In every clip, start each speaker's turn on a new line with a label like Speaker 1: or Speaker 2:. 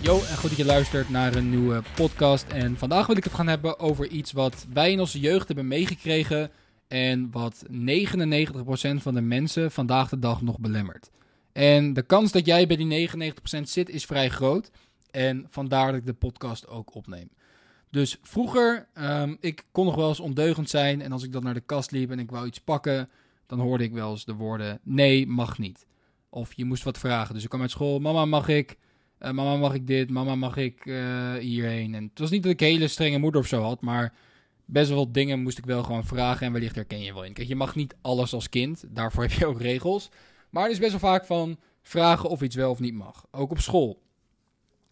Speaker 1: Yo, en goed dat je luistert naar een nieuwe podcast. En vandaag wil ik het gaan hebben over iets wat wij in onze jeugd hebben meegekregen. En wat 99% van de mensen vandaag de dag nog belemmert. En de kans dat jij bij die 99% zit is vrij groot. En vandaar dat ik de podcast ook opneem. Dus vroeger, um, ik kon nog wel eens ondeugend zijn. En als ik dan naar de kast liep en ik wou iets pakken, dan hoorde ik wel eens de woorden: nee, mag niet. Of je moest wat vragen. Dus ik kwam uit school: mama, mag ik? Uh, mama, mag ik dit? Mama, mag ik uh, hierheen? En het was niet dat ik hele strenge moeder of zo had, maar best wel wat dingen moest ik wel gewoon vragen. En wellicht herken je wel in. Kijk, je mag niet alles als kind. Daarvoor heb je ook regels. Maar het is best wel vaak van vragen of iets wel of niet mag. Ook op school.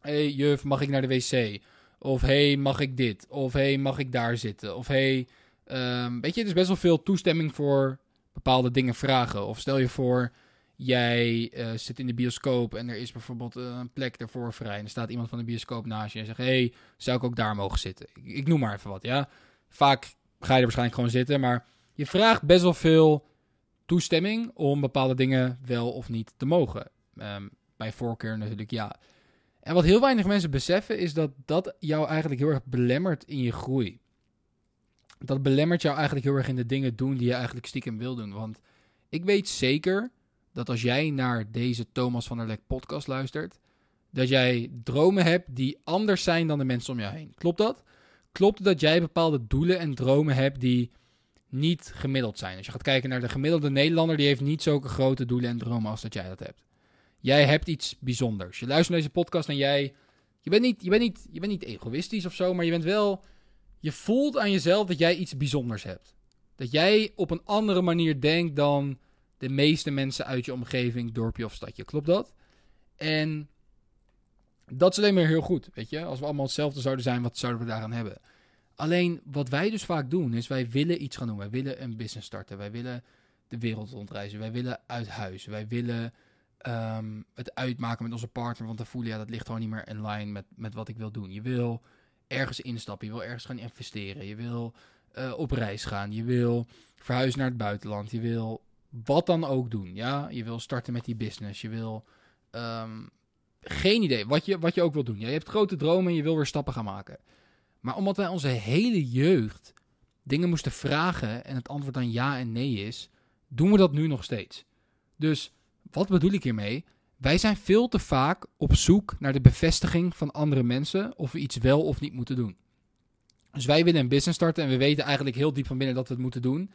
Speaker 1: hey, juf, mag ik naar de wc? Of hey, mag ik dit? Of hey, mag ik daar zitten? Of hey, um, weet je, het is best wel veel toestemming voor bepaalde dingen vragen. Of stel je voor, jij uh, zit in de bioscoop en er is bijvoorbeeld uh, een plek ervoor vrij. En er staat iemand van de bioscoop naast je en zegt: hey, zou ik ook daar mogen zitten? Ik, noem maar even wat, ja. Vaak ga je er waarschijnlijk gewoon zitten, maar je vraagt best wel veel toestemming om bepaalde dingen wel of niet te mogen. Um, bij voorkeur natuurlijk ja. En wat heel weinig mensen beseffen is dat dat jou eigenlijk heel erg belemmert in je groei. Dat belemmert jou eigenlijk heel erg in de dingen doen die je eigenlijk stiekem wil doen. Want ik weet zeker dat als jij naar deze Thomas van der Lek podcast luistert, dat jij dromen hebt die anders zijn dan de mensen om jou heen. Klopt dat? Klopt dat jij bepaalde doelen en dromen hebt die niet gemiddeld zijn? Als je gaat kijken naar de gemiddelde Nederlander, die heeft niet zulke grote doelen en dromen als dat jij dat hebt. Jij hebt iets bijzonders. Je luistert naar deze podcast en jij. Je bent, niet, je, bent niet, je bent niet egoïstisch of zo, maar je bent wel. Je voelt aan jezelf dat jij iets bijzonders hebt. Dat jij op een andere manier denkt dan de meeste mensen uit je omgeving, dorpje of stadje. Klopt dat? En dat is alleen maar heel goed, weet je. Als we allemaal hetzelfde zouden zijn, wat zouden we daaraan hebben? Alleen, wat wij dus vaak doen, is wij willen iets gaan doen. Wij willen een business starten. Wij willen de wereld rondreizen. Wij willen uit huis. Wij willen um, het uitmaken met onze partner. Want dan voelen, ja, dat ligt gewoon niet meer in lijn met, met wat ik wil doen. Je wil ergens instappen. Je wil ergens gaan investeren. Je wil uh, op reis gaan. Je wil verhuizen naar het buitenland. Je wil wat dan ook doen. Ja, je wil starten met die business. Je wil. Um, geen idee wat je, wat je ook wil doen. Ja, je hebt grote dromen en je wil weer stappen gaan maken. Maar omdat wij onze hele jeugd dingen moesten vragen en het antwoord dan ja en nee is, doen we dat nu nog steeds. Dus wat bedoel ik hiermee? Wij zijn veel te vaak op zoek naar de bevestiging van andere mensen of we iets wel of niet moeten doen. Dus wij willen een business starten en we weten eigenlijk heel diep van binnen dat we het moeten doen.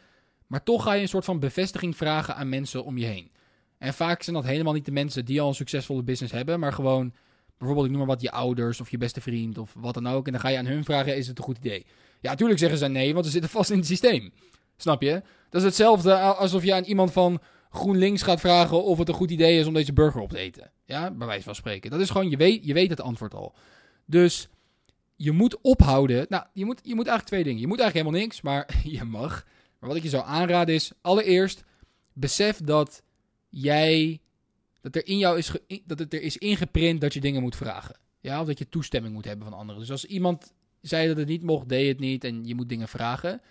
Speaker 1: Maar toch ga je een soort van bevestiging vragen aan mensen om je heen. En vaak zijn dat helemaal niet de mensen die al een succesvolle business hebben, maar gewoon bijvoorbeeld, ik noem maar wat, je ouders of je beste vriend of wat dan ook. En dan ga je aan hun vragen, is het een goed idee? Ja, natuurlijk zeggen ze nee, want ze zitten vast in het systeem. Snap je? Dat is hetzelfde alsof je aan iemand van GroenLinks gaat vragen of het een goed idee is om deze burger op te eten. Ja, bij wijze van spreken. Dat is gewoon, je weet, je weet het antwoord al. Dus je moet ophouden. Nou, je moet, je moet eigenlijk twee dingen. Je moet eigenlijk helemaal niks, maar je mag. Maar wat ik je zou aanraden is, allereerst, besef dat jij, dat er in jou is, dat het er is ingeprint dat je dingen moet vragen. Ja, of dat je toestemming moet hebben van anderen. Dus als iemand zei dat het niet mocht, deed het niet en je moet dingen vragen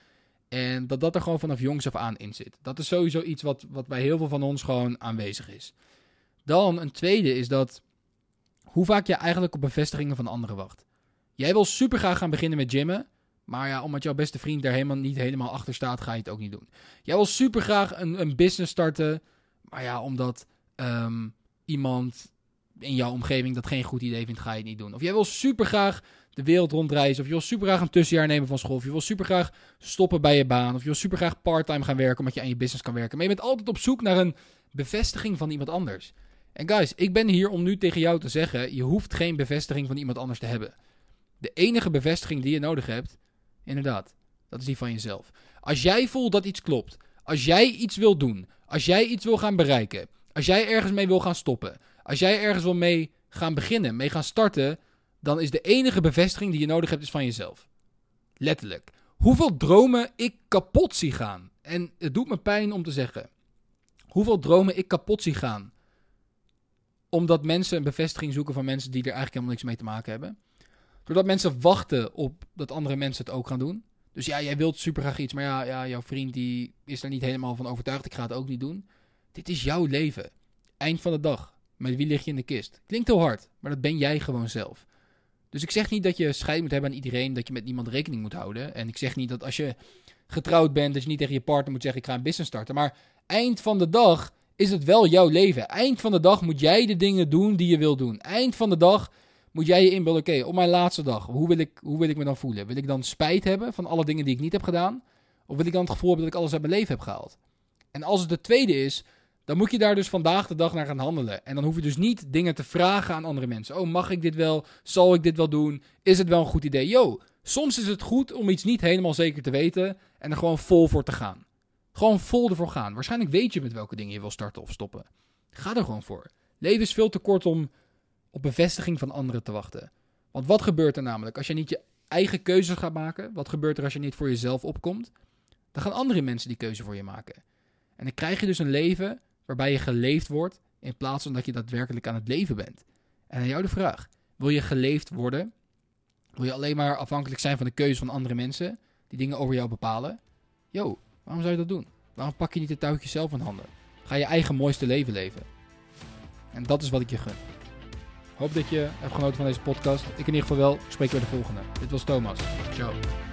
Speaker 1: en dat dat er gewoon vanaf jongs af aan in zit. Dat is sowieso iets wat, wat bij heel veel van ons gewoon aanwezig is. Dan een tweede is dat hoe vaak je eigenlijk op bevestigingen van anderen wacht. Jij wil super graag gaan beginnen met gymmen. Maar ja, omdat jouw beste vriend daar helemaal niet helemaal achter staat, ga je het ook niet doen. Jij wil super graag een, een business starten. Maar ja, omdat um, iemand in jouw omgeving dat geen goed idee vindt, ga je het niet doen. Of jij wil super graag de wereld rondreizen. Of je wil super graag een tussenjaar nemen van school. Of je wil super graag stoppen bij je baan. Of je wil super graag parttime gaan werken omdat je aan je business kan werken. Maar je bent altijd op zoek naar een bevestiging van iemand anders. En guys, ik ben hier om nu tegen jou te zeggen: je hoeft geen bevestiging van iemand anders te hebben. De enige bevestiging die je nodig hebt, inderdaad, dat is die van jezelf. Als jij voelt dat iets klopt, als jij iets wil doen, als jij iets wil gaan bereiken, als jij ergens mee wil gaan stoppen, als jij ergens wil mee gaan beginnen, mee gaan starten, dan is de enige bevestiging die je nodig hebt is van jezelf. Letterlijk. Hoeveel dromen ik kapot zie gaan. En het doet me pijn om te zeggen. Hoeveel dromen ik kapot zie gaan. Omdat mensen een bevestiging zoeken van mensen die er eigenlijk helemaal niks mee te maken hebben. Doordat mensen wachten op dat andere mensen het ook gaan doen. Dus ja, jij wilt super graag iets, maar ja, ja jouw vriend die is er niet helemaal van overtuigd. Ik ga het ook niet doen. Dit is jouw leven. Eind van de dag. Met wie lig je in de kist? Klinkt heel hard, maar dat ben jij gewoon zelf. Dus ik zeg niet dat je scheid moet hebben aan iedereen, dat je met niemand rekening moet houden. En ik zeg niet dat als je getrouwd bent, dat je niet tegen je partner moet zeggen: Ik ga een business starten. Maar eind van de dag is het wel jouw leven. Eind van de dag moet jij de dingen doen die je wil doen. Eind van de dag moet jij je inbeelden: Oké, op mijn laatste dag, hoe wil, ik, hoe wil ik me dan voelen? Wil ik dan spijt hebben van alle dingen die ik niet heb gedaan? Of wil ik dan het gevoel hebben dat ik alles uit mijn leven heb gehaald? En als het de tweede is, dan moet je daar dus vandaag de dag naar gaan handelen. En dan hoef je dus niet dingen te vragen aan andere mensen. Oh, mag ik dit wel? Zal ik dit wel doen? Is het wel een goed idee? Yo, soms is het goed om iets niet helemaal zeker te weten en er gewoon vol voor te gaan. Gewoon vol ervoor gaan. Waarschijnlijk weet je met welke dingen je wil starten of stoppen. Ga er gewoon voor. Leven is veel te kort om op bevestiging van anderen te wachten. Want wat gebeurt er namelijk als je niet je eigen keuzes gaat maken? Wat gebeurt er als je niet voor jezelf opkomt? Dan gaan andere mensen die keuze voor je maken. En dan krijg je dus een leven waarbij je geleefd wordt in plaats van dat je daadwerkelijk aan het leven bent. En aan jou de vraag: wil je geleefd worden? Wil je alleen maar afhankelijk zijn van de keuze van andere mensen die dingen over jou bepalen? Yo, waarom zou je dat doen? Waarom pak je niet de touwtjes zelf in handen? Ga je eigen mooiste leven leven. En dat is wat ik je gun. Hoop dat je hebt genoten van deze podcast. Ik in ieder geval wel. Ik spreek je bij de volgende. Dit was Thomas. Ciao.